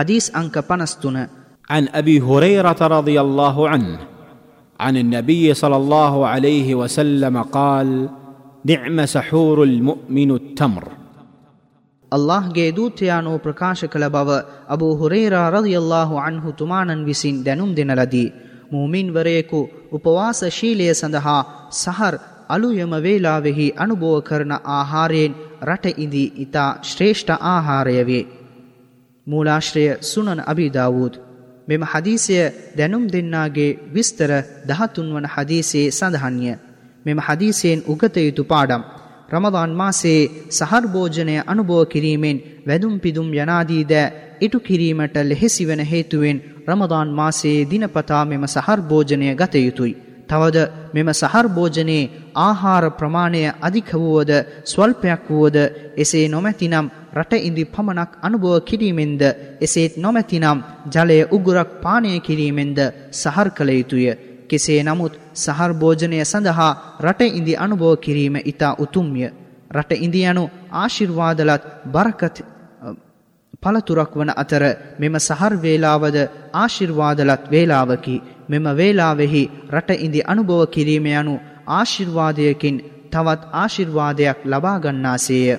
حديث أنك بنستنا عن أبي هريرة رضي الله عنه عن النبي صلى الله عليه وسلم قال نعم سحور المؤمن التمر අල්له ගේ දූතයානෝ ප්‍රකාශ කළ බව අබූ හුරේරා රදියල්له අන්හු තුමානන් විසින් දැනුම් දෙන ලදී. මූමින්වරයෙකු උපවාසශීලය සඳහා සහර අලුයම වේලාවෙහි අනුභෝ කරන ආහාරයෙන් රට ඉදී ඉතා ශ්‍රේෂ්ඨ ආහාරය වේ. මූලාශ්‍රය සුනන අබිදාවූත් මෙම හදීසය දැනුම් දෙන්නාගේ විස්තර දහතුන් වන හදීසේ සඳහන්ය. මෙම හදීසයෙන් උගත යුතු පාඩම්. රමදාන් මාසේ සහර් භෝජනය අනුභව කිරීමෙන් වැදුම් පිදුම් යනාදී දෑ ඉටු කිරීමට ලෙහෙසි වන හේතුවෙන් රමදාන් මාසයේ දිනපතා මෙම සහර් භෝජනය ගත යුතුයි. තවද මෙම සහර් භෝජනයේ ආහාර ප්‍රමාණය අධික වුවද ස්වල්පයක් වුවද එසේ නොමැතිනම් රට ඉදි පමණක් අනුභව කිරීමෙන්ද එසේත් නොමැතිනම් ජලය උගුරක් පානය කිරීමෙන්ද සහර් කළ යුතුය. කෙසේ නමුත් සහර් භෝජනය සඳහා රට ඉදි අනුභව කිරීම ඉතා උතුම්ය. රට ඉදියනු ආශිර්වාදලත් බරකත් පළතුරක් වන අතර මෙම සහර් වේලාවද ආශිර්වාදලත් වේලාවකි මෙම වේලාවෙහි රට ඉදි අනුභව කිරීම යනු ආශිර්වාදයකින් තවත් ආශිර්වාදයක් ලබාගන්නාසේය.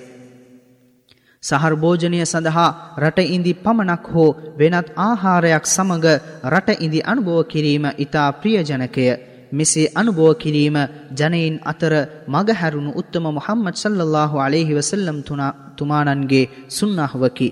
සහර් භෝජනය සඳහා රට ඉදි පමණක් හෝ වෙනත් ආහාරයක් සමග රට ඉදි අනුභව කිරීම ඉතා ප්‍රියජනකය. මෙසේ අනුභව කිරීම ජනයින් අතර මගහැරුණු උත්තම මොහම්මද සල්ලල්ලාහු අලෙහි වසල්ලම් තුමානන්ගේ සුන්නහවකි.